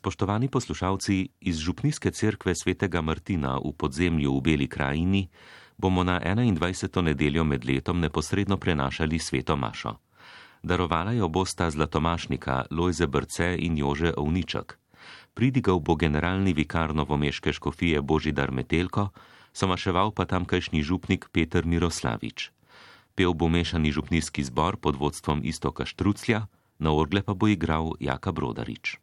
Spoštovani poslušalci, iz Župnijske cerkve svetega Martina v podzemlju v Beli krajini bomo na 21. nedeljo med letom neposredno prenašali sveto Mašo. Darovala jo bosta zlatomašnika Lojze Brce in Jože Ovničak. Pridigal bo generalni vikar novomeške škofije Božidar Metelko, somaševal pa tamkajšnji župnik Peter Miroslavič. Pel bo mešani župnijski zbor pod vodstvom Istoka Štruclja, na orgle pa bo igral Jaka Brodarič.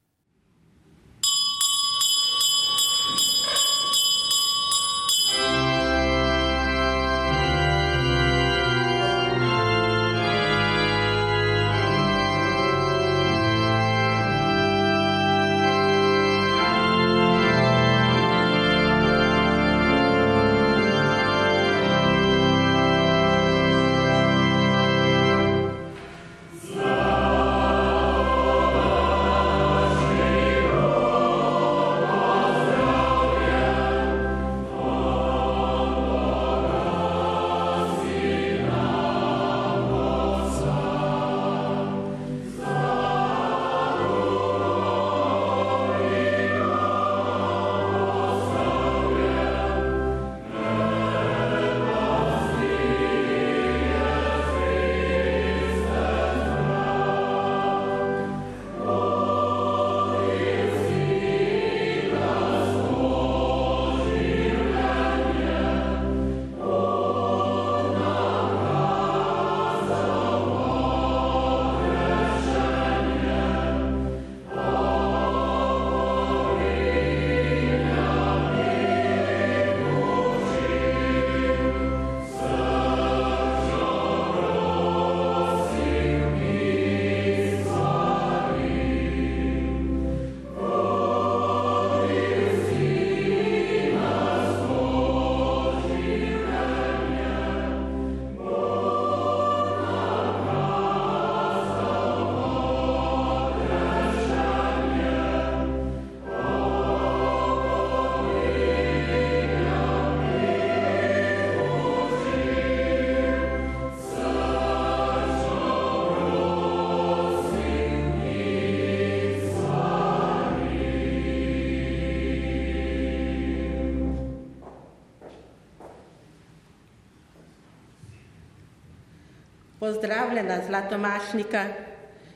Pozdravljena zlatomašnika,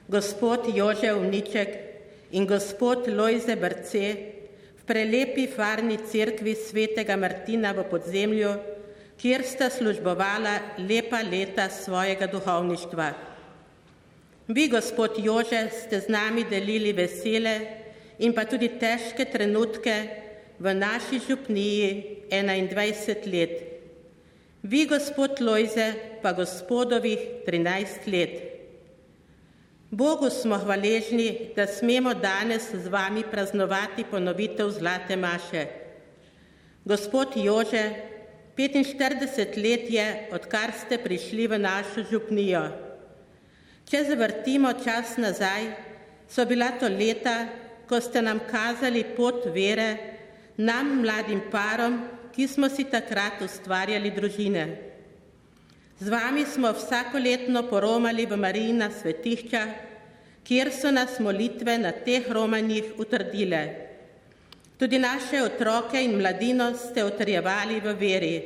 gospod Jože Uniček in gospod Lojze Brce v prelepi farni cerkvi svetega Martina v podzemlju, kjer sta službovala lepa leta svojega duhovništva. Vi, gospod Jože, ste z nami delili vesele in pa tudi težke trenutke v naši župniji 21 let. Vi, gospod Lojze, pa gospodovih 13 let. Bogu smo hvaležni, da smemo danes z vami praznovati ponovitev Zlate Maše. Gospod Jože, 45 let je, odkar ste prišli v našo župnijo. Če zavrtimo čas nazaj, so bila to leta, ko ste nam kazali pot vere, nam mladim parom, ki smo si takrat ustvarjali družine. Z vami smo vsakoletno poromali v Marijina svetišča, kjer so nas molitve na teh romanjih utrdile. Tudi naše otroke in mladino ste utrjevali v veri.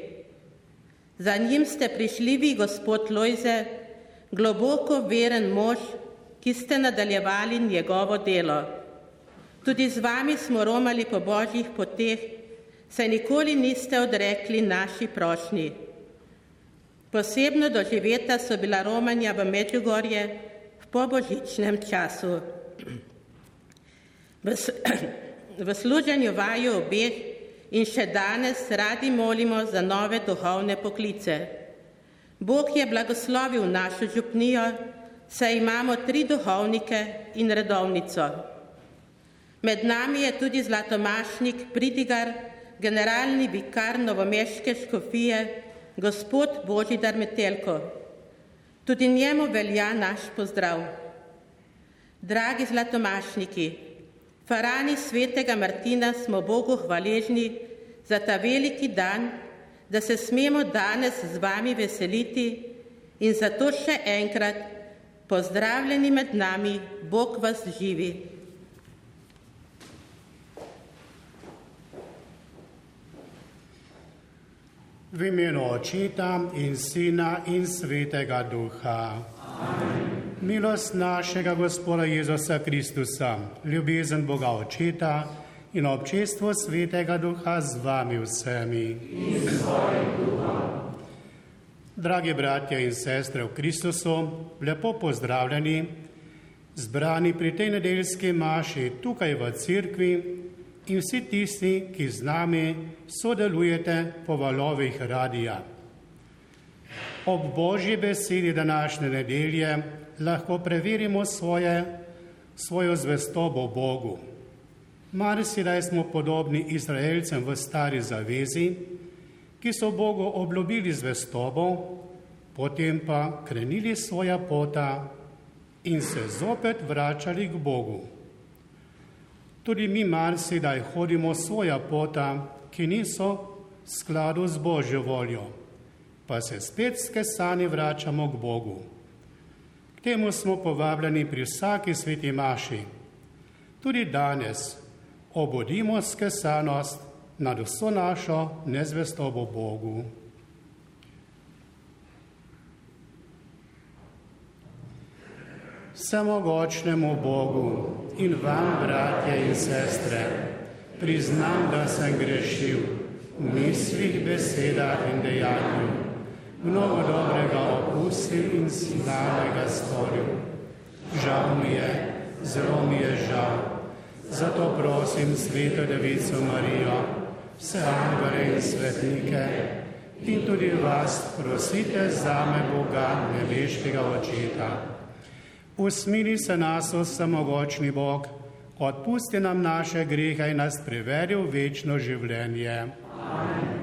Za njim ste prišli vi, gospod Lojze, globoko veren mož, ki ste nadaljevali njegovo delo. Tudi z vami smo romali po božjih poteh, saj nikoli niste odrekli naši prošnji. Posebno doživeta so bila romanja v Međugorje v pobožičnem času. V, v služenju vaju obeh in še danes radi molimo za nove duhovne poklice. Bog je blagoslovil našo župnijo, saj imamo tri duhovnike in redovnico. Med nami je tudi zlatomašnik Pridigar, generalni vikar novomeške škofije, gospod Božidar Metelko. Tudi njemu velja naš pozdrav. Dragi zlatomašniki, farani svetega Martina smo Bogu hvaležni za ta veliki dan, da se smemo danes z vami veseliti in zato še enkrat pozdravljeni med nami, Bog vas živi. V imenu Očeta in Sina in Svetega Duha. Amen. Milost našega Gospoda Jezusa Kristusa, ljubezen Boga Očeta in občestvo Svetega Duha z vami vsemi. Dragi bratje in sestre v Kristusu, lepo pozdravljeni, zbrani pri tej nedeljski maši tukaj v cirkvi in vsi tisti, ki z nami sodelujete po valovih radija. Ob božji besedi današnje nedelje lahko preverimo svoje, svojo zvestobo Bogu. Marsikdaj smo podobni Izraelcem v stari zavezi, ki so Bogu obljubili zvestobo, potem pa krenili svoja pota in se zopet vračali k Bogu. Tudi mi marsikdaj hodimo svoja pota, ki niso v skladu z Božjo voljo, pa se spet skesani vračamo k Bogu. K temu smo povabljeni pri vsaki sveti maši. Tudi danes obudimo skesanost nad vso našo nezvestobo Bogu. Samogočnemu Bogu in vam, bratje in sestre, priznam, da sem grešil v mislih, besedah in dejanju, mnogo dobrega okusil in slavnega storil. Žal mi je, zelo mi je žal. Zato prosim sveto Devico Marijo, vse angele in svetnike in tudi vas prosite za me Boga, nebeškega očeta Usmili se nas, samogočni Bog, odpusti nam naše grehe in nas privedi v večno življenje. Amen.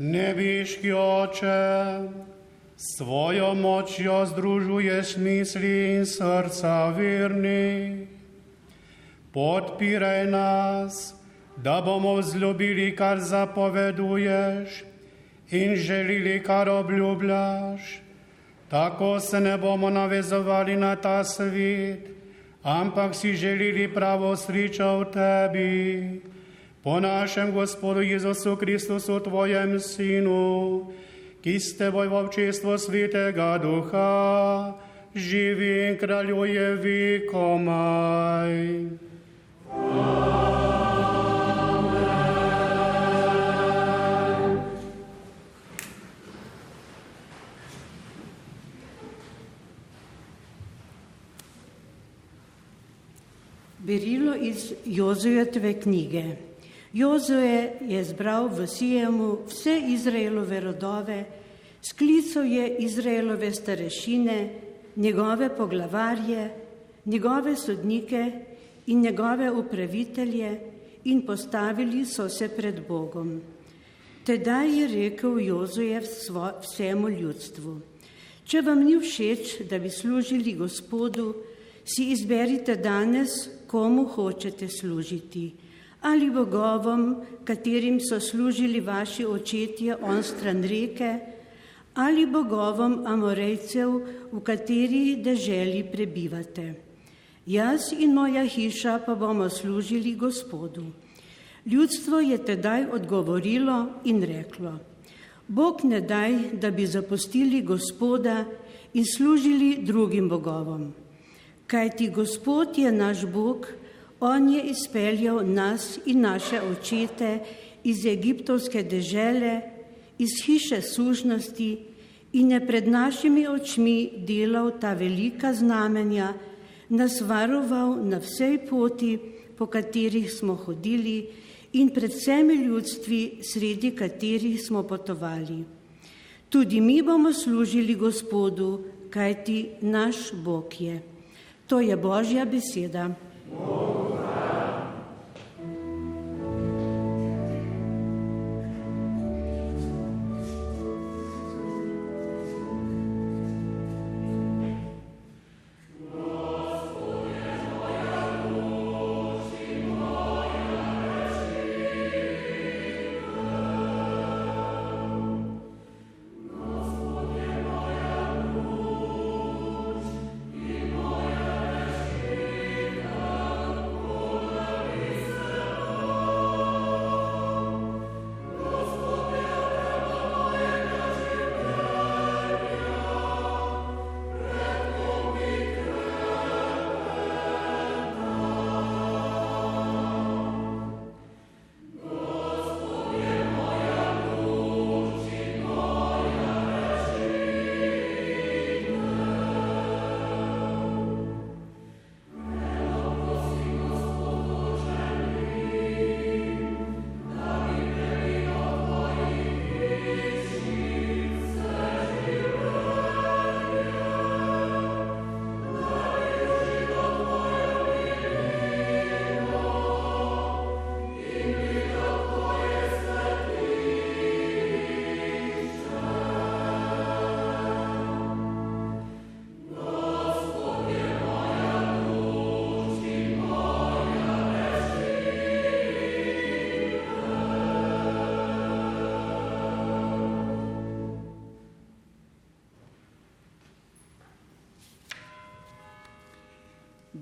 Nebiški oče, svojo močjo združuješ misli in srca verni. Podpiraj nas, da bomo vzljubili, kar zapoveduješ in želili, kar obljubljaš. Tako se ne bomo navezovali na ta svet, ampak si želili pravo srečo v tebi. Po našem Gospodu Jezusu Kristusu, tvojem sinu, ki s teboj v občestvo svetega duha, živi in kraljuje vekomaj. Amen. Berilo iz Jozujeve knjige. Jozue je zbral v Sijemu vse Izraelove rodove, sklical je Izraelove starešine, njegove poglavarje, njegove sodnike in njegove upravitelje in postavili so se pred Bogom. Tedaj je rekel Jozuje vsemu ljudstvu, če vam ni všeč, da bi služili Gospodu, si izberite danes, komu hočete služiti. Ali bogovom, katerim so služili vaši očetje on stran reke, ali bogovom amorejcev, v kateri deželi prebivate. Jaz in moja hiša pa bomo služili Gospodu. Ljudstvo je tedaj odgovorilo in reklo: Bog ne daj, da bi zapustili Gospoda in služili drugim bogovom kajti Gospod je naš Bog, On je izpeljal nas in naše očete iz egiptovske dežele, iz hiše sužnosti in je pred našimi očmi delal ta velika znamenja, nas varoval na vsej poti, po katerih smo hodili in pred vsemi ljudstvi, sredi katerih smo potovali. Tudi mi bomo služili Gospodu, kajti naš Bog je. To je Božja beseda.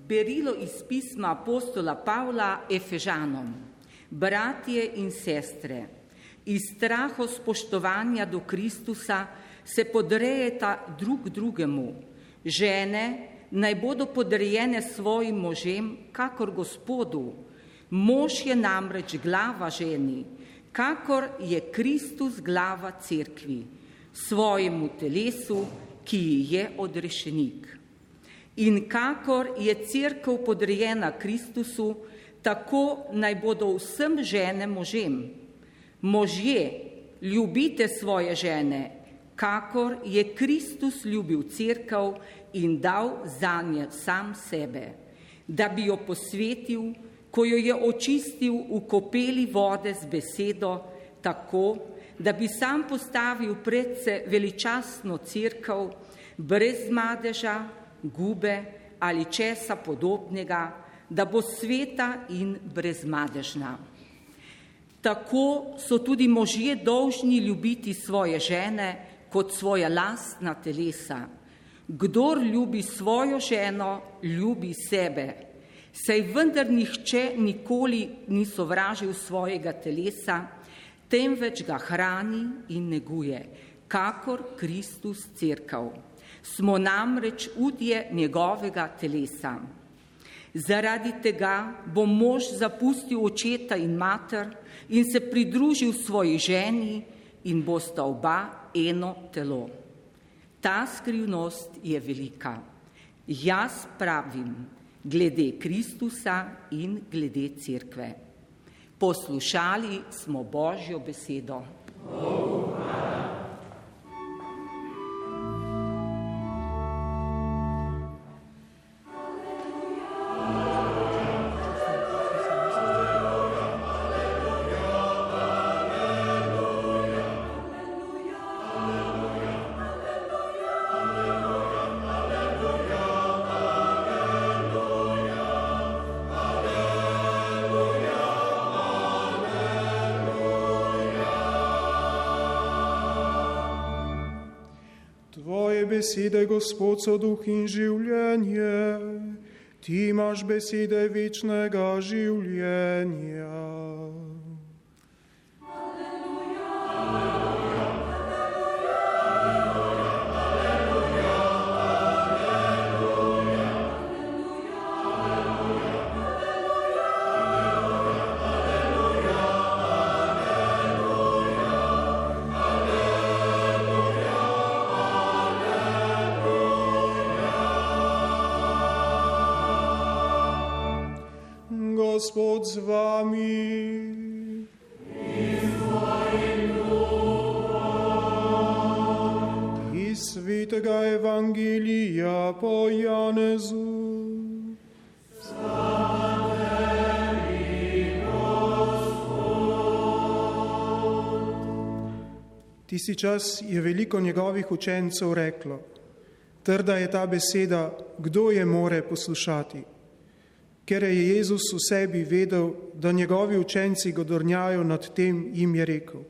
Berilo iz pisma apostola Pavla Efežanom. Bratje in sestre, iz straho spoštovanja do Kristusa se podrejeta drug drugemu. Žene naj bodo podrejene svojim možem, kakor gospodu. Mož je namreč glava ženi, kakor je Kristus glava cerkvi, svojemu telesu, ki ji je odrešenik. In kakor je crkv podrejena Kristusu, tako naj bodo vsem žene možem. Možje, ljubite svoje žene, kakor je Kristus ljubil crkv in dal za nje sam sebe, da bi jo posvetil, ko jo je očistil v kopeli vode z besedo, tako, da bi sam postavil predse veličastno crkv brez madeža, gube ali česa podobnega, da bo sveta in brezmadežna. Tako so tudi možje dolžni ljubiti svoje žene kot svoja lastna telesa. Kdor ljubi svojo ženo, ljubi sebe. Sej vendar nihče nikoli ni sovražil svojega telesa, temveč ga hrani in neguje, kakor Kristus crkav. Smo namreč udje njegovega telesa. Zaradi tega bo mož zapustil očeta in mater in se pridružil svoji ženi in bosta oba eno telo. Ta skrivnost je velika. Jaz pravim glede Kristusa in glede Cerkve. Poslušali smo Božjo besedo. Oh, besede, Gospod, so duh in življenje, ti imaš besede večnega življenja. Tisti čas je veliko njegovih učencev reklo, trda je ta beseda, kdo je more poslušati. Ker je Jezus v sebi vedel, da njegovi učenci godornjajo nad tem, jim je rekel: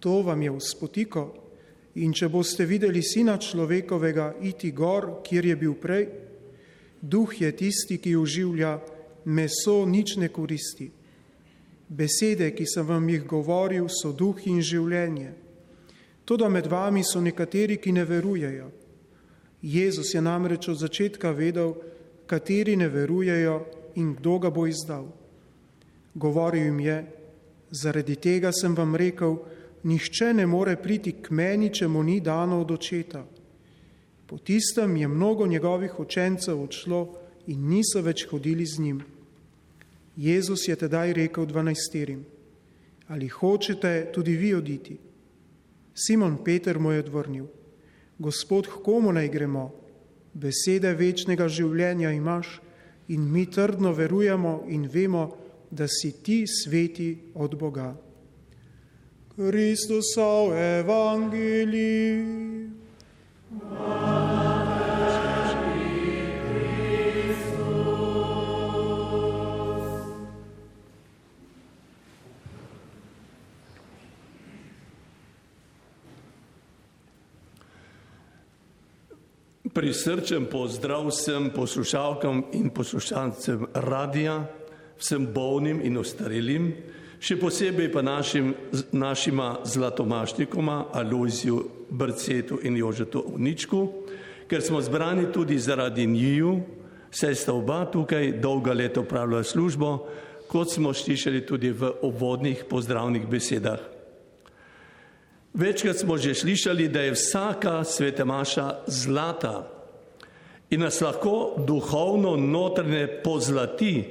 To vam je uspotiko, in če boste videli sina človekovega iti gor, kjer je bil prej, duh je tisti, ki oživlja, meso nič ne koristi. Besede, ki sem vam jih govoril, so duh in življenje. Tudi med vami so nekateri, ki ne verujejo. Jezus je namreč od začetka vedel, kateri ne verujejo in kdo ga bo izdal. Govoril jim je, zaradi tega sem vam rekel, nihče ne more priti k meni, če mu ni dano od očeta. Po tistem je mnogo njegovih učencev odšlo in niso več hodili z njim. Jezus je tedaj rekel dvanajsterim, ali hočete tudi vi oditi? Simon Peter mu je odvrnil, Gospod, komu naj gremo? Besede večnega življenja imaš, in mi trdno verujemo in vemo, da si ti sveti od Boga. Kristusov evangelij. Prisrčen pozdrav vsem poslušalkam in poslušalcem radija, vsem bolnim in ostarelim, še posebej pa našim, našima zlatomašnikoma Alojziju Brcetu in Jožetu Uničku, ker smo zbrani tudi zaradi njiju, saj sta oba tukaj dolga leta upravljala službo, kot smo slišali tudi v obvodnih pozdravnih besedah. Večkrat smo že slišali, da je vsaka sveta maša zlata in nas lahko duhovno notrne pozlati,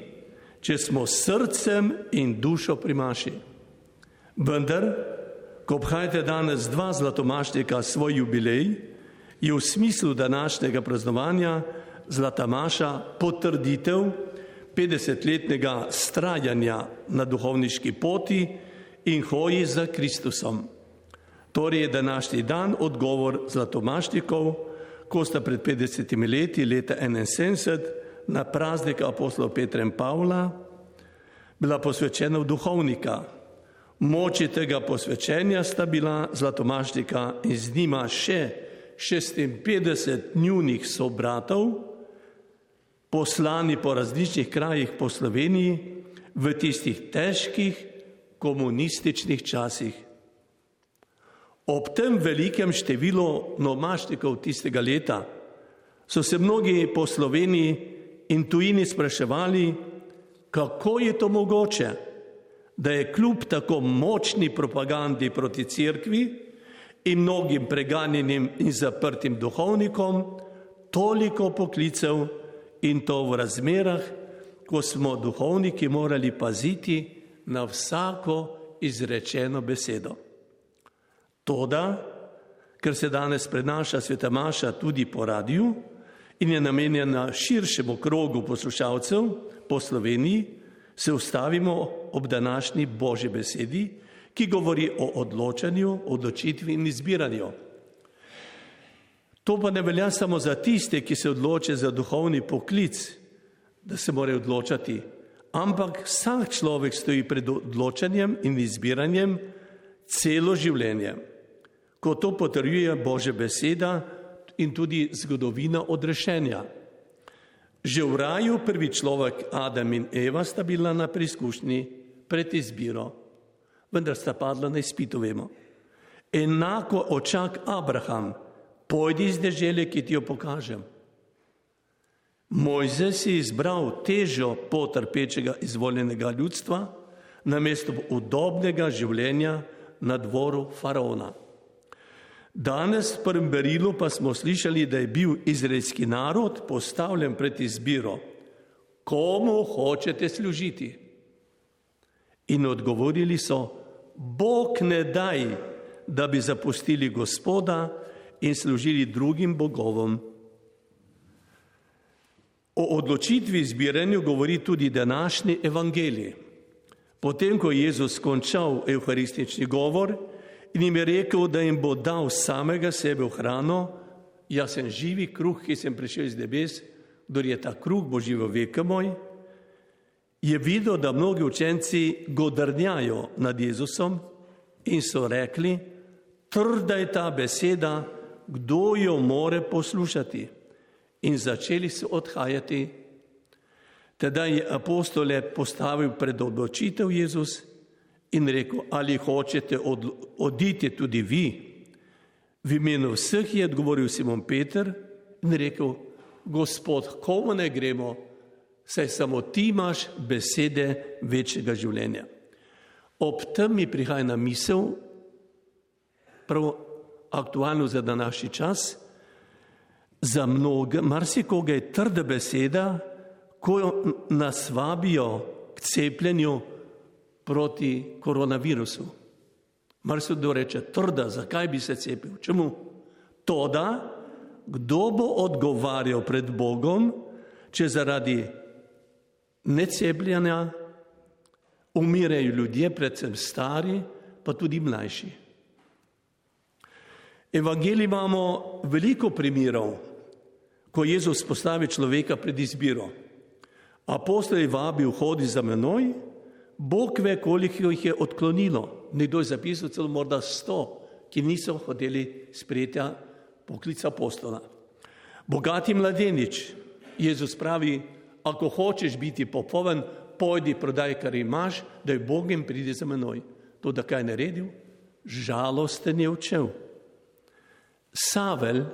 če smo srcem in dušo pri maši. Vendar, ko obhajate danes dva zlatomašnika svoj jubilej, je v smislu današnjega praznovanja zlata maša potrditev 50-letnega strajanja na duhovniški poti in hoji za Kristusom. Torej je današnji dan odgovor zlatomašnikov, ko sta pred 50 leti, leta 71, na praznik apostolov Petra in Pavla, bila posvečena v duhovnika. Moči tega posvečenja sta bila zlatomašnika in z njima še 56 njunih sobratov, poslani po različnih krajih po Sloveniji v tistih težkih komunističnih časih. Ob tem velikem številu nomašnikov tistega leta so se mnogi po Sloveniji in tujini spraševali, kako je to mogoče, da je kljub tako močni propagandi proti cerkvi in mnogim preganjenim in zaprtim duhovnikom toliko poklicev in to v razmerah, ko smo duhovniki morali paziti na vsako izrečeno besedo. Toda, ker se danes prenaša sveta Maša tudi po radiju in je namenjena širšemu krogu poslušalcev po Sloveniji, se ustavimo ob današnji Božji besedi, ki govori o odločanju, odločitvi in izbiranju. To pa ne velja samo za tiste, ki se odločijo za duhovni poklic, da se morajo odločati, ampak vsak človek stoji pred odločanjem in izbiranjem celo življenje ko to potrjuje Božja beseda in tudi zgodovina odrešenja. Že v raju prvi človek Adam in Eva sta bila na preizkušnji pred izbiro, vendar sta padla na izpitu, vemo. Enako očak Abraham, pojdi iz dežele, ki ti jo pokažem. Mojzes je izbral težo potrpečega izvoljenega ljudstva namesto udobnega življenja na dvoru faraona. Danes v prvem berilu pa smo slišali, da je bil izraelski narod postavljen pred izbiro, komu hočete služiti. In odgovorili so, Bog ne daj, da bi zapustili gospoda in služili drugim bogovom. O odločitvi izbiranju govori tudi današnji evangelij. Potem, ko je Jezus končal evharistični govor, in jim je rekel, da jim bo dal samega sebe v hrano, jaz sem živi kruh, ki sem prišel iz nebes, kdo je ta kruh, bo živo veke moj, je videl, da mnogi učenci godrnjajo nad Jezusom in so rekli, trda je ta beseda, kdo jo more poslušati. In začeli so odhajati. Teda je apostole postavil pred odločitev Jezus in rekel, ali hočete od, oditi tudi vi. V imenu vseh je odgovoril Simon Peter in rekel, Gospod, komu ne gremo, saj samo ti imaš besede večjega življenja. Ob tem mi prihaja na misel, prav aktualno za današnji čas, za mnoge, marsikoga je trda beseda, ko nas vabijo k cepljenju, proti koronavirusu. Mar se kdo reče, trda, zakaj bi se cepil? Čemu? To, da kdo bo odgovarjal pred Bogom, če zaradi necepljanja umirajo ljudje, predvsem stari, pa tudi mlajši. Evangelij imamo veliko primerov, ko Jezus postavi človeka pred izbiro. Apostol je vabil, hodi za menoj, Bog ve, koliko jih je odklonilo. Nekdo je zapisal celo morda sto, ki niso hoteli sprejeti poklica apostola. Bogati mladenič, Jezus pravi, ako hočeš biti popoln, pojdi prodaj, kar imaš, da je Bog in pridi za menoj. To, da kaj naredil, žalosten je učel. Savel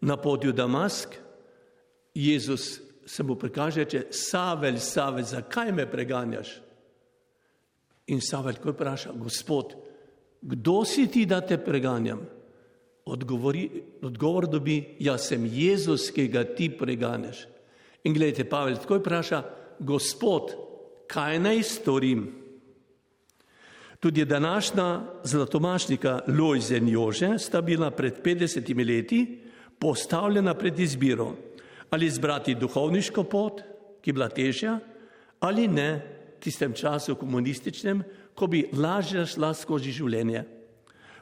na podju Damask, Jezus se mu prikaže, če Savel, Savel, zakaj me preganjaš? In Savel ko vpraša, gospod, kdo si ti, da te preganjam? Odgovori, odgovor dobi, jaz sem Jezus, ki ga ti preganjaš. In gledajte, Pavel tako vpraša, gospod, kaj naj storim? Tudi današnja zlatomašnika Lojze in Jože sta bila pred 50 leti postavljena pred izbiro, ali izbrati duhovniško pot, ki je bila težja, ali ne tistem času komunističnem, ko bi lažje šla skozi življenje.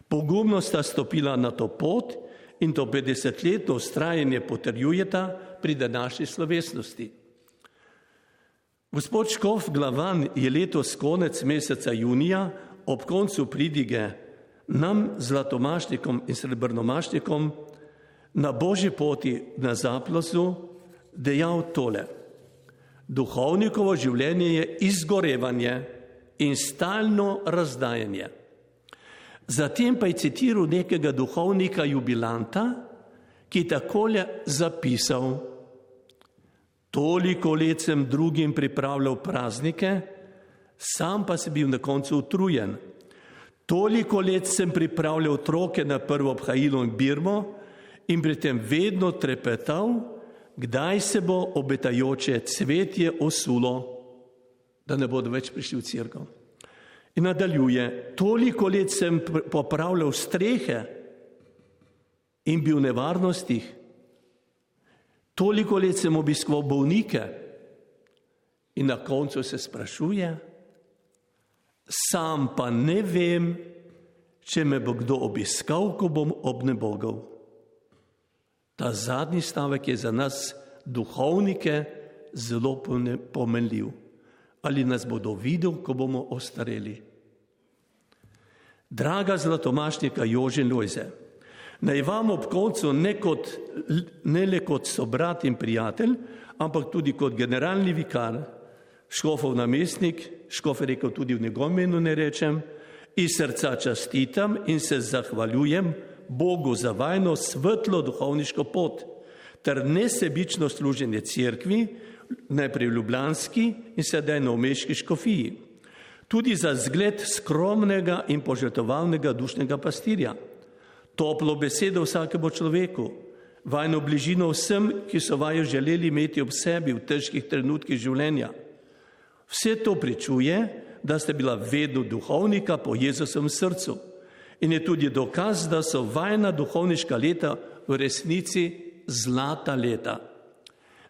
Pogumno sta stopila na to pot in to 50-letno ustrajanje potrjujeta pri današnji slovesnosti. Gospod Škof Glavan je letos konec meseca junija ob koncu pridige nam, zlatomašnikom in srebrnomašnikom, na božji poti na zaplosu dejal tole. Duhovnikovo življenje je izgorevanje in stalno razdajanje. Zatem pa je citiral nekega duhovnika jubilanta, ki je takole zapisal: Toliko let sem drugim pripravljal praznike, sam pa sem bil na koncu utrujen. Toliko let sem pripravljal otroke na prvo obhajilo in birmo in pri tem vedno trepetal, kdaj se bo obetajoče cvetje osulo, da ne bodo več prišli v crkvo. In nadaljuje, toliko let sem popravljal strehe in bil v nevarnostih, toliko let sem obiskoval bolnike in na koncu se sprašuje, sam pa ne vem, če me bo kdo obiskal, ko bom obnebogel. Ta zadnji stavek je za nas, duhovnike, zelo pomenljiv ali nas bodo videli, ko bomo ostareli. Draga zlatomašnika Jože Lojze, naj vam ob koncu ne, kot, ne le kot sobrat in prijatelj, ampak tudi kot generalni vikar, škofov namestnik, škof je rekel tudi v njegovem imenu ne rečem, iz srca častitam in se zahvaljujem Bogu za vajno svetlo duhovniško pot ter nesebično služenje cerkvi, najprej v Ljubljanski in sedaj na Omeški škofiji. Tudi za zgled skromnega in požrtovalnega dušnega pastirja. Toplo besedo vsakemu človeku, vajno bližino vsem, ki so vajo želeli imeti ob sebi v težkih trenutkih življenja. Vse to pričuje, da ste bila vedno duhovnika po Jezusovem srcu in je tudi dokaz, da so vajna duhovniška leta v resnici zlata leta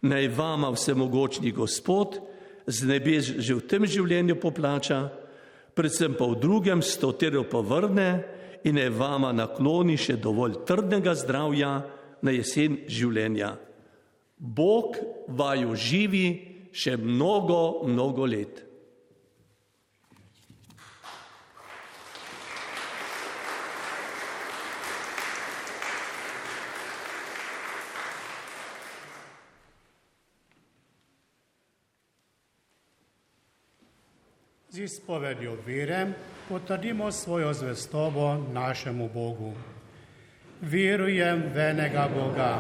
naj vama vsemogočni Gospod z nebes že v tem življenju poplača, predvsem pa v drugem stotero povrne in naj vama nakloni še dovolj trdnega zdravja na jesen življenja. Bog vaju živi še mnogo, mnogo let. Z izpovedjo vere potrdimo svojo zvestobo našemu Bogu. Verujem v enega Boga,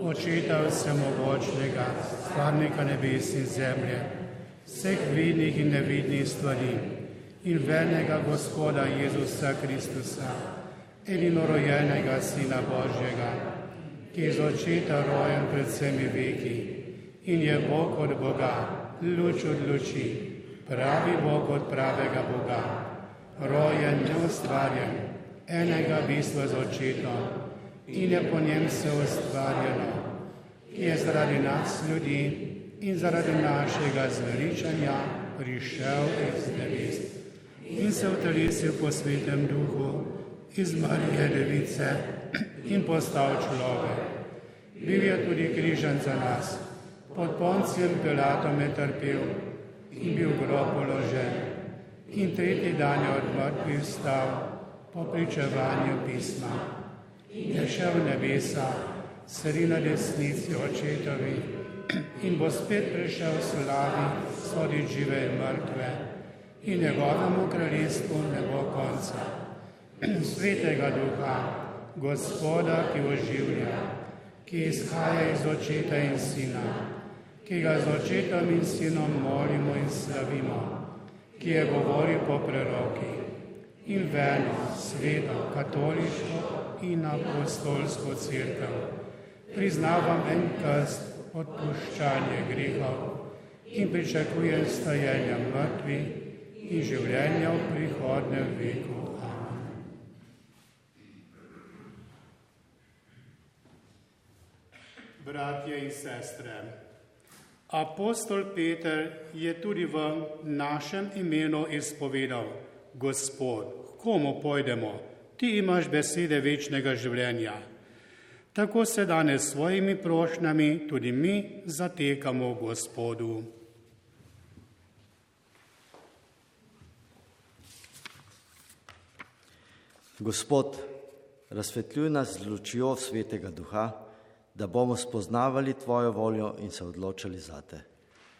očeta vsemogočnega, stvarnika nebes in zemlje, vseh vidnih in nevidnih stvari in v enega Gospoda Jezusa Kristusa, edinorojenega Sina Božjega, ki je z očeta rojen pred vsemi veki in je Bog od Boga, luč od luči pravi Bog od pravega Boga, rojen, neustvarjen, enega bistva z očetom in je po njem se ustvarjeno, ki je zaradi nas ljudi in zaradi našega zveličanja prišel iz nebes in se utelesil po svetem duhu iz Marije Device in postal človek. Bil je tudi križan za nas, pod poncijem Pilatom je trpel, in bil grob položen. In tretji dan je od mrtvih vstal po pričevanju pisma. Je šel v nebesa, sedi na desnici očetovi in bo spet prišel v slavi, sodi žive in mrtve. In njegovemu kraljestvu ne bo konca. Svetega duha, gospoda, ki oživlja, ki izhaja iz očeta in sina ki ga z očetom in sinom molimo in slavimo, ki je govoril po preroki in veno, sveto, katoliško in apostolsko crkvo. Priznavam en krst, odpuščanje grehov in pričakujem stajenja mrtvi in življenja v prihodnem veku. Bratje in sestre, Apostol Peter je tudi v našem imenu izpovedal, Gospod, komu pojdemo, ti imaš besede večnega življenja. Tako se danes s svojimi prošnjami tudi mi zatekamo Gospodu. Gospod, razsvetljuj nas z lučjo svetega duha, da bomo spoznavali Tvojo voljo in se odločili za Te.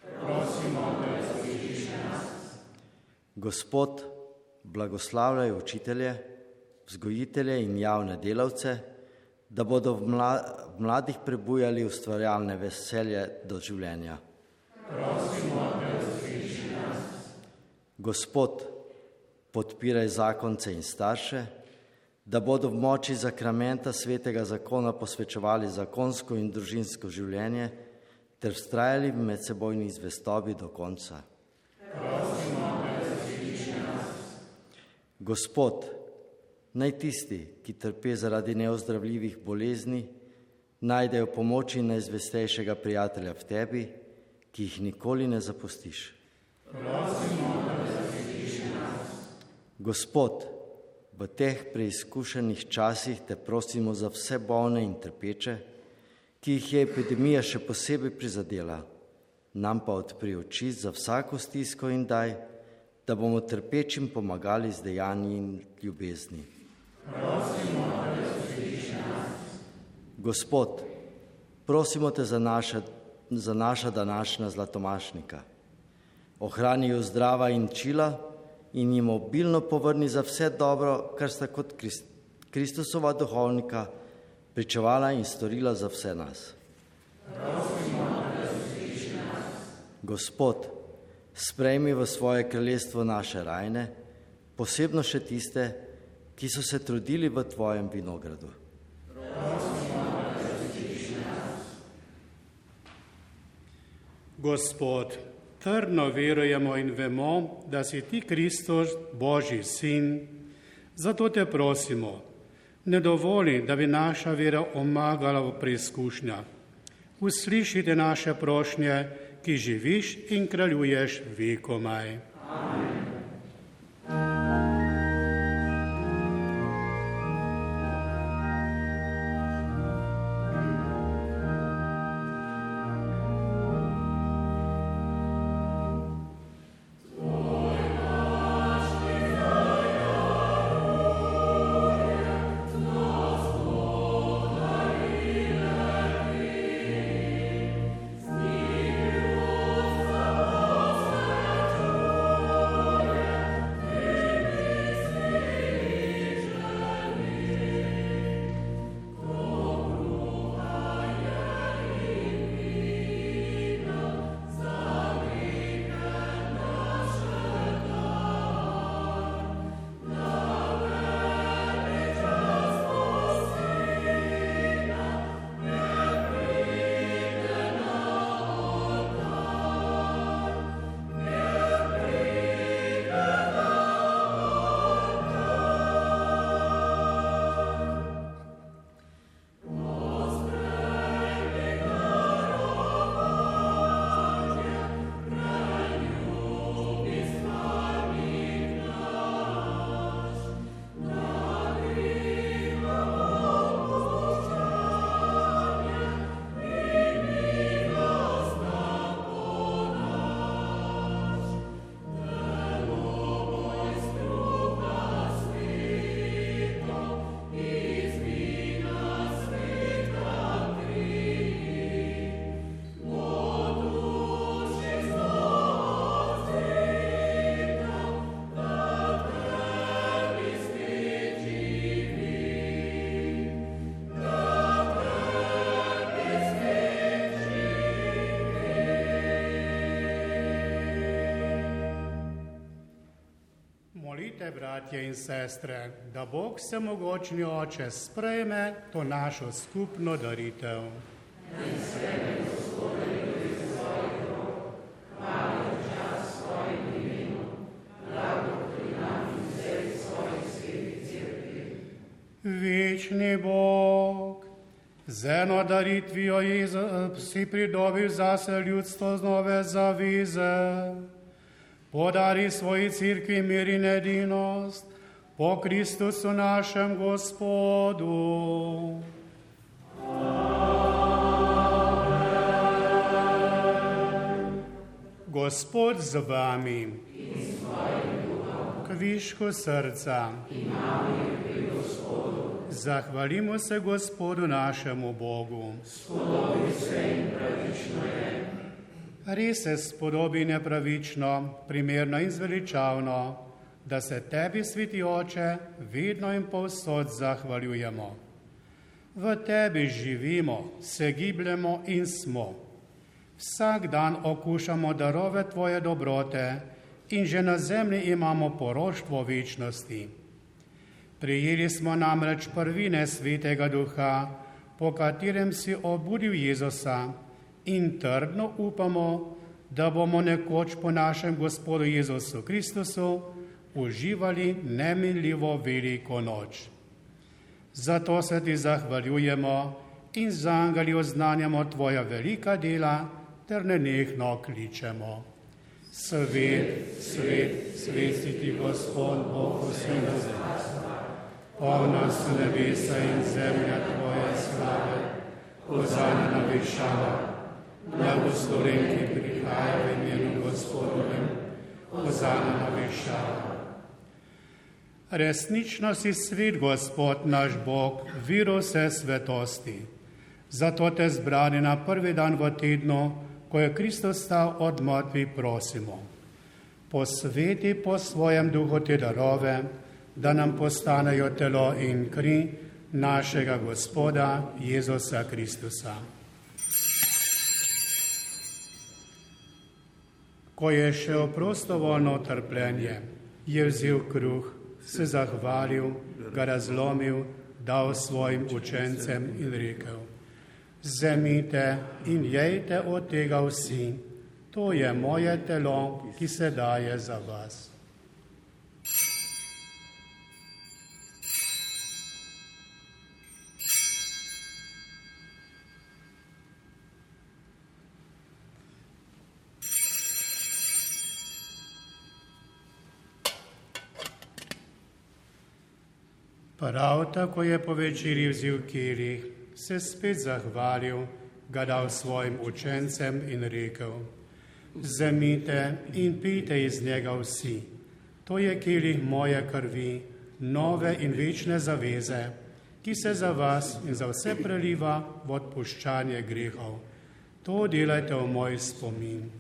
Prosimo, da razsvetliš nas. Gospod, blagoslavljaj učitelje, vzgojitelje in javne delavce, da bodo v mladih prebujali ustvarjalne veselje do življenja. Prosimo, da razsvetliš nas. Gospod, podpiraj zakonce in starše, da bodo v moči zakramenta svetega zakona posvečevali zakonsko in družinsko življenje ter vztrajali v medsebojni zvestobi do konca. Prosimo, Gospod, naj tisti, ki trpe zaradi neozdravljivih bolezni, najdejo pomoč in najzvestejšega prijatelja v tebi, ki jih nikoli ne zapustiš. Prosimo, Gospod, v teh preizkušenih časih te prosimo za vse bolne in trpeče, ki jih je epidemija še posebej prizadela, nam pa odpri oči za vsako stisko in daj, da bomo trpečim pomagali z dejanji in ljubezni. Prosimo, Gospod, prosimo te za naša, za naša današnja zlatomašnika. Ohrani jo zdrava in čila, in jim obilno povrni za vse dobro, kar sta kot Kristusova duhovnika pričevala in storila za vse nas. Gospod, sprejmi v svoje kraljestvo naše rajne, posebno še tiste, ki so se trudili v tvojem vinogradu. Gospod, trdno verujemo in vemo, da si ti Kristus, Božji sin. Zato te prosimo, ne dovoli, da bi naša vera omagala v preizkušnjah. Uslišite naše prošnje, ki živiš in kraljuješ vekomaj. Amen. Bratje in sestre, da Bog se mogočni oče sprejme to našo skupno daritev. Večni Bog, z eno daritvijo si pridobil zase ljudstvo z nove zavize podari svoji crkvi mir in edinost, Po Kristusu našem Gospodu. Gospod z vami. Kviško srca. Zahvalimo se Gospodu našemu Bogu. Res se spodobi nepravično, primerno in zveličavno, da se tebi, sveti oče, vedno in povsod zahvaljujemo. V tebi živimo, se gibljemo in smo. Vsak dan okušamo darove tvoje dobrote in že na zemlji imamo poroštvo večnosti. Prijeli smo namreč prvine svetega duha, po katerem si obudil Jezusa in trdno upamo, da bomo nekoč po našem Gospodu Jezusu Kristusu uživali neminljivo veliko noč. Zato se ti zahvaljujemo in z angeli oznanjamo tvoja velika dela ter nenehno kličemo. Svet, svet, svet si ti Gospod, Bog vsega zdravstva, polna so nebesa in zemlja tvoje slave, pozana na višava, blagosloven, ki prihaja v imenu Gospodovem, pozana na višava. Resnično si svet, Gospod naš Bog, viro vse svetosti. Zato te zbrani na prvi dan v tednu, ko je Kristus stal od mrtvi, prosimo. Posveti po svojem duhu te darove, da nam postanejo telo in kri našega Gospoda Jezusa Kristusa. Ko je šel prostovoljno trpljenje, je vzel kruh, se zahvalil, ga razlomil, dal svojim učencem in rekel: Zemite in jejte od tega vsi, to je moje telo, ki se daje za vas. Prav tako je po večerji vzel kirih, se spet zahvalil, ga dal svojim učencem in rekel: Zemite in pite iz njega vsi. To je kirih moje krvi, nove in večne zaveze, ki se za vas in za vse preliva v odpuščanje grehov. To delajte v moj spomin.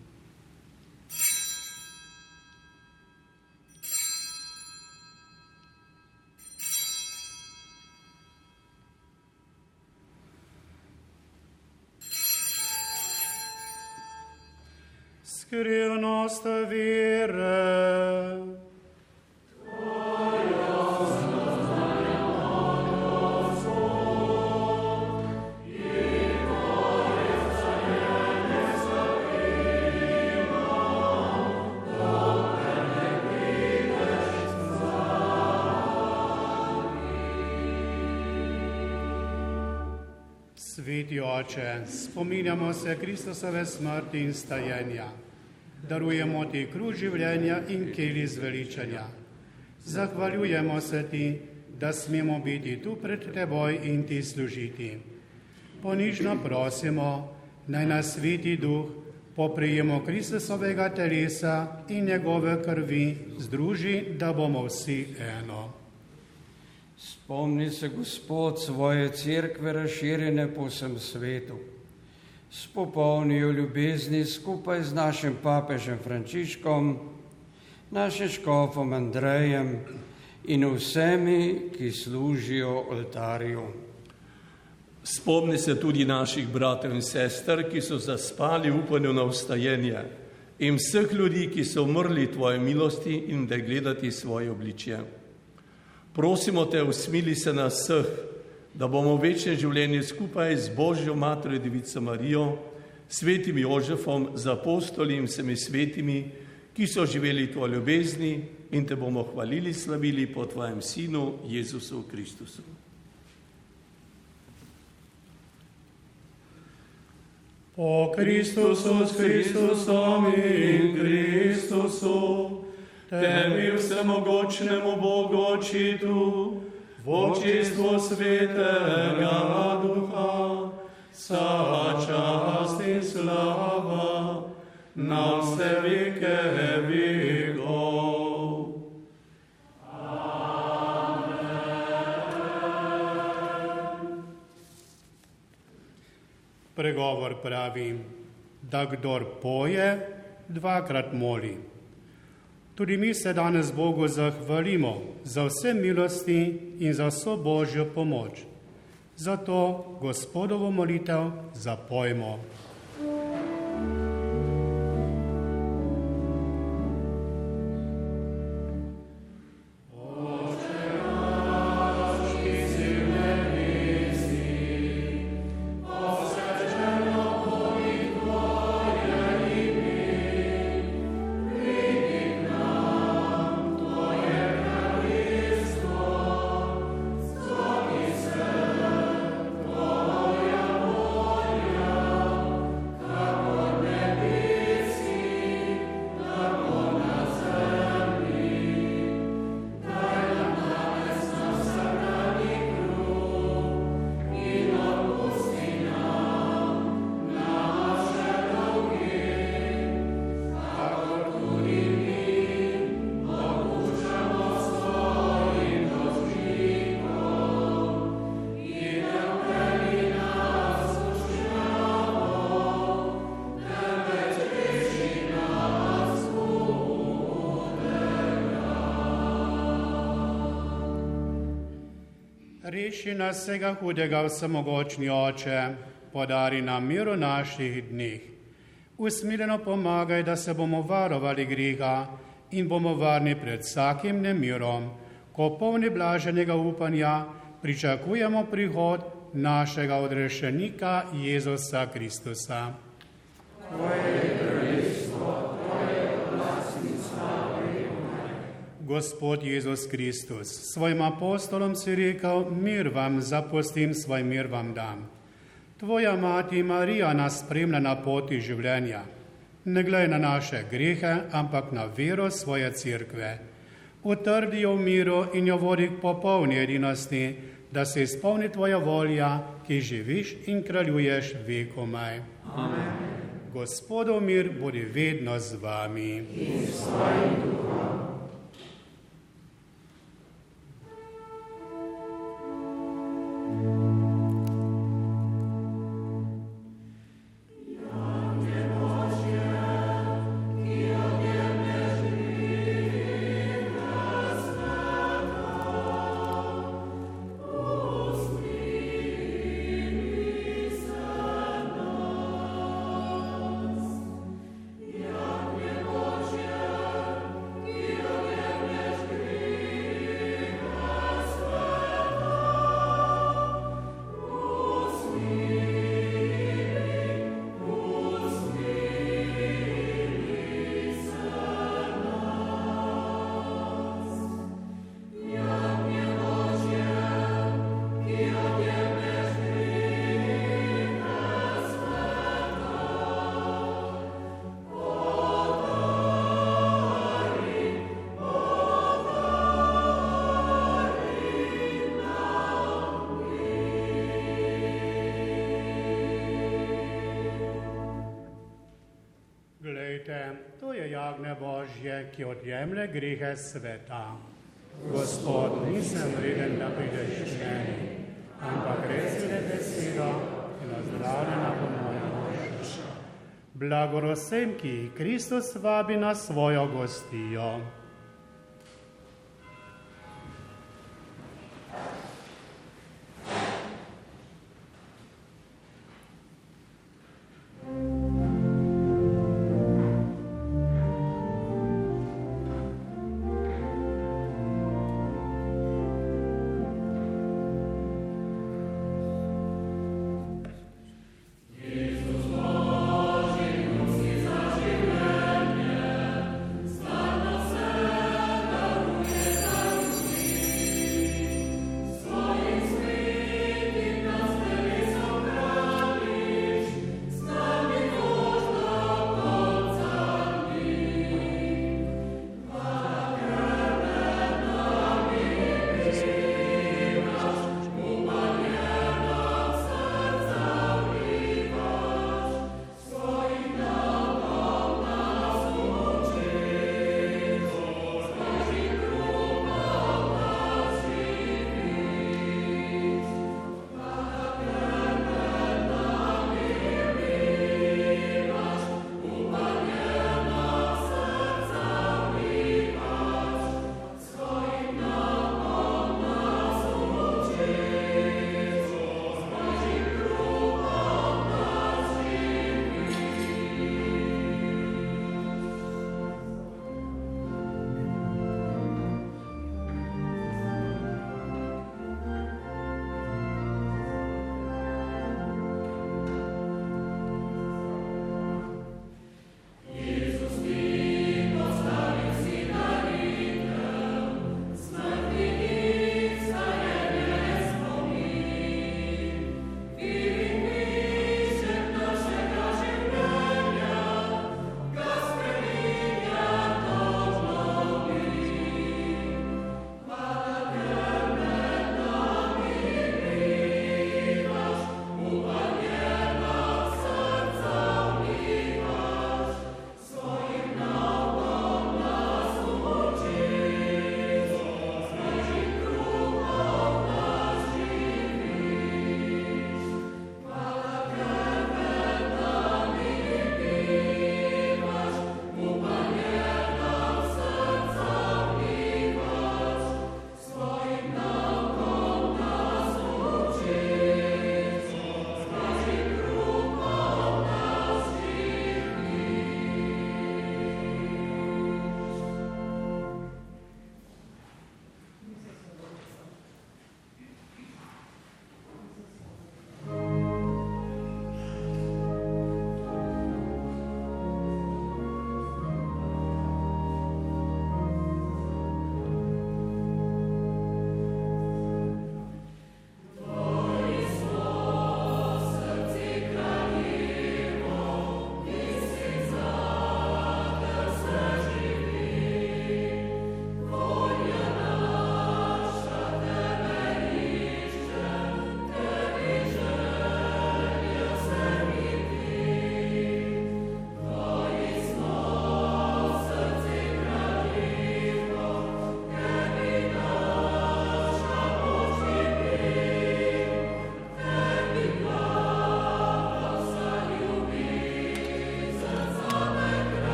Skrivnost vere. Sveti oče, spominjamo se Kristusove smrti in stajenja darujemo ti kruh življenja in keli zveličanja. Zahvaljujemo se ti, da smemo biti tu pred teboj in ti služiti. Ponižno prosimo, naj nas sveti duh po prijemu Kristusovega telesa in njegove krvi združi, da bomo vsi eno. Spomni se, Gospod, svoje cerkve razširjene po vsem svetu s popolnijo ljubezni skupaj z našim papežem Frančiškom, našim škofom Andrejem in vsemi, ki služijo oltarju. Spomni se tudi naših bratov in sester, ki so zaspali v upanju na ustajenje in vseh ljudi, ki so umrli tvoje milosti in da gledati svoje obličje. Prosimo te, usmili se na vseh, da bomo v večnem življenju skupaj z Božjo Materjo Devico Marijo, svetim Jožefom, z apostoli in vsemi svetimi, ki so živeli tvoje ljubezni in te bomo hvalili, slavili po tvojem sinu Jezusu Kristusu. Po Kristusu s Kristusom in Kristusu Tebi vsemogočnemu Bogu očitu, v očistvu svetega duha, vsa čast in slava na vse vike vikov. Pregovor pravi, da kdor poje, dvakrat moli. Tudi mi se danes Bogu zahvalimo za vse milosti in za vso Božjo pomoč. Zato Gospodovo molitev zapojmo. Reši nas vsega hudega, vsemogočni oče, podari nam mir v naših dneh. Usmiljeno pomagaj, da se bomo varovali griha in bomo varni pred vsakim nemirom, ko polni blaženega upanja pričakujemo prihod našega odrešenika Jezusa Kristusa. Gospod Jezus Kristus, svojim apostolom si rekel, mir vam zapustim, svoj mir vam dam. Tvoja mati Marija nas spremlja na poti življenja. Ne glej na naše grehe, ampak na vero svoje cerkve. Utrdi jo v miru in jo vodi k popolni edinosti, da se izpolni tvoja volja, ki živiš in kraljuješ vekomaj. Amen. Gospodov mir bodi vedno z vami. In s tvojim duhom. Ki odjemlje grehe sveta. Gospod, nisem vreden, da prideš k meni, ampak res je besedo in ozdravljena bo moja duša. Blagorosem, ki Kristus vabi na svojo gostijo.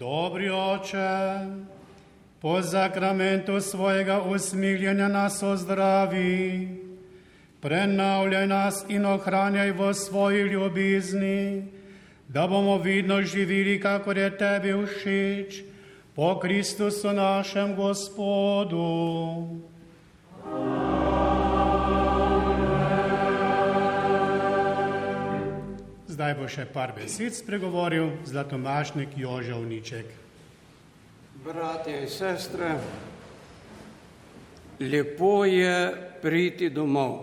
Dobri oče, po zakramentu svojega usmiljenja nas ozdravi, prenavljaj nas in ohranjaj v svoji ljubizni, da bomo vidno živeli, kako je tebi všeč, po Kristusu našem Gospodu. Zdaj bo še par besed spregovoril zlatomašnik Jožovniček. Bratje in sestre, lepo je priti domov.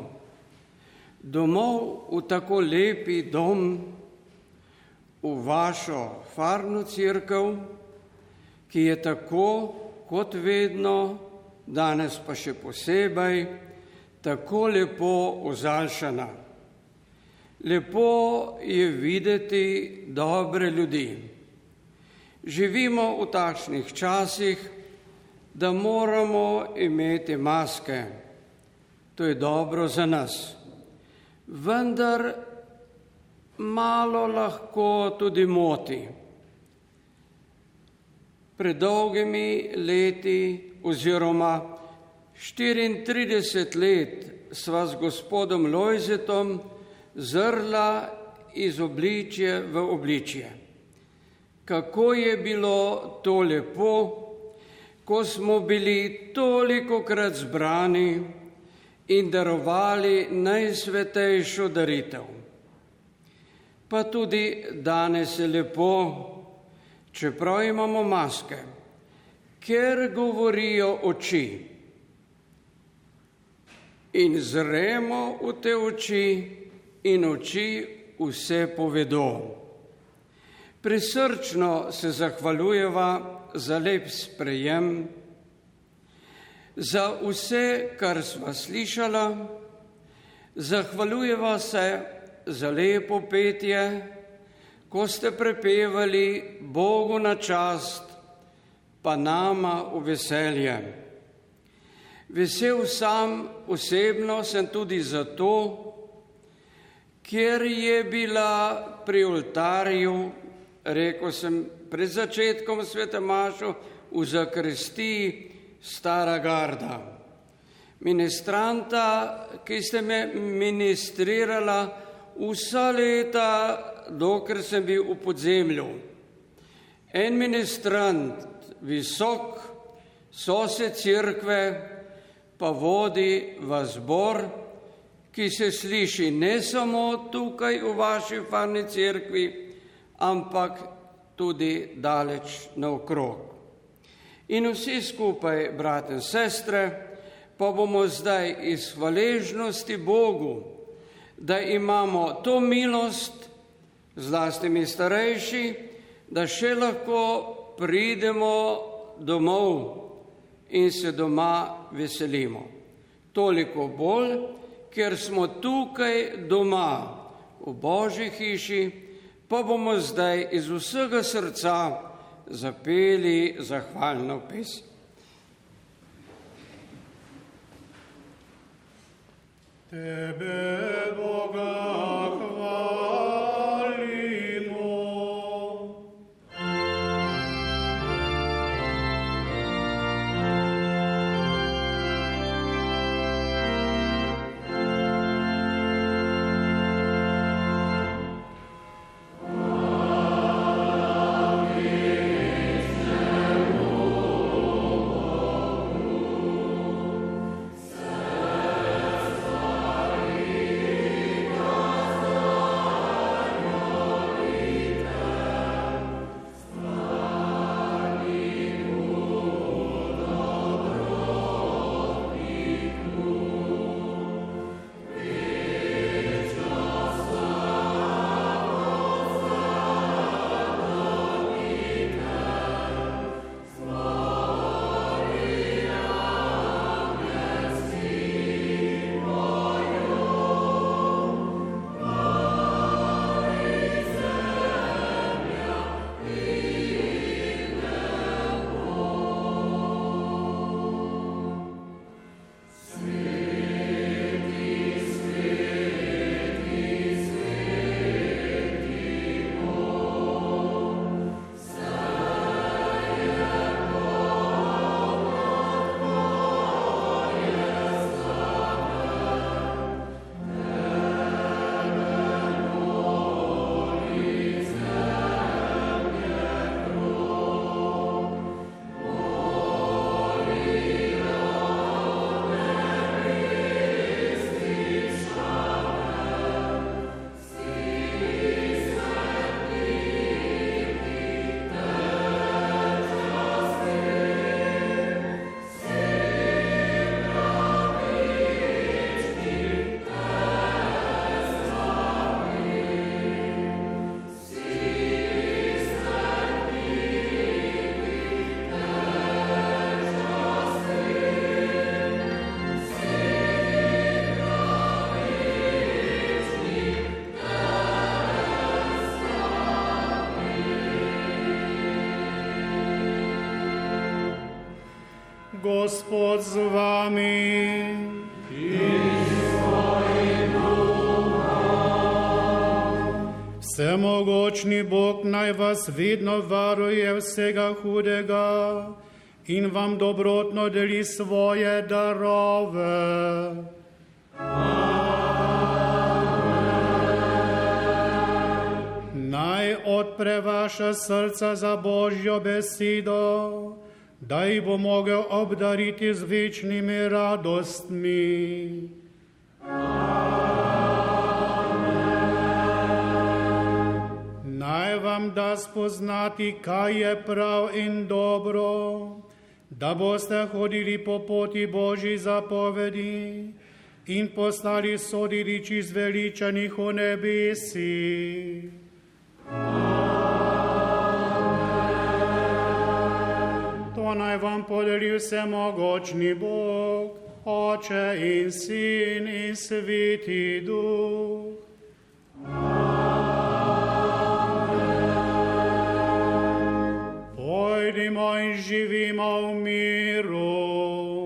Domov v tako lepi dom, v vašo farno crkv, ki je tako kot vedno, danes pa še posebej, tako lepo ozaljšana. Lepo je videti dobre ljudi. Živimo v takšnih časih, da moramo imeti maske. To je dobro za nas. Vendar malo lahko tudi moti. Pred dolgimi leti oziroma 34 let sva s gospodom Lojzetom zrla iz obličja v obličje kako je bilo to lepo, ko smo bili toliko krat zbrani in darovali najsvetejšo daritev. Pa tudi danes je lepo, čeprav imamo maske, ker govorijo oči. In zremo v te oči in oči vse povedo. Prisrčno se zahvaljujeva za lep sprejem, za vse, kar smo slišala, zahvaljujeva se za lepo petje, ko ste prepevali Bogu na čast, pa nama v veselje. Vesel sam osebno sem tudi zato, ker je bila pri oltarju rekel sem pred začetkom svete Mašo v zakristiji stara garda. Ministranta, ki ste me ministrirala vsa leta, dokler sem bil v podzemlju. En ministrant, visok, sosed crkve, pa vodi v zbor, ki se sliši ne samo tukaj v vaši farni crkvi, ampak tudi daleč naokrog. In vsi skupaj, brate in sestre, pa bomo zdaj iz hvaležnosti Bogu, da imamo to milost, zlasti mi starejši, da še lahko pridemo domov in se doma veselimo. Toliko bolj, ker smo tukaj doma v Božji hiši, pa bomo zdaj iz vsega srca zapeli zahvalno pesem. Tebe, Boga, hvala. Gospod z vami. Vsemogočni Bog naj vas vedno varuje vsega hudega in vam dobrotno deli svoje darove. Naj odpre vaša srca za Božjo besedo, da jih bo mogel obdariti z večnimi radostmi. Naj vam da spoznati, kaj je prav in dobro, da boste hodili po poti Božji zapovedi in postali sodiliči zveličanih v nebesi. To naj vam podeli vsemogočni Bog, Oče in Sin in Sveti Duh. Pojdimo in živimo v miru.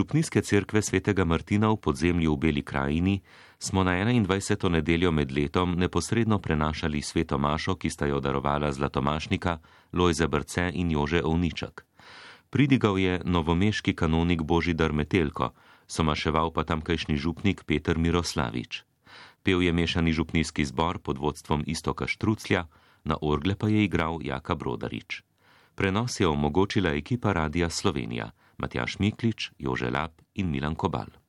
Župnijske cerkve svetega Martina v podzemlju v Beli krajini smo na 21. nedeljo med letom neposredno prenašali sveto Mašo, ki sta jo darovala zlatomašnika Lojze Brce in Jože Ovničak. Pridigal je novomeški kanonik Božidar Metelko, somaševal pa tamkajšnji župnik Peter Miroslavič. Pev je mešani župnijski zbor pod vodstvom Istoka Štruclja, na orgle pa je igral Jaka Brodarič. Prenos je omogočila ekipa Radia Slovenija. Matjaš Miklič, Jože Lap in Milan Kobal.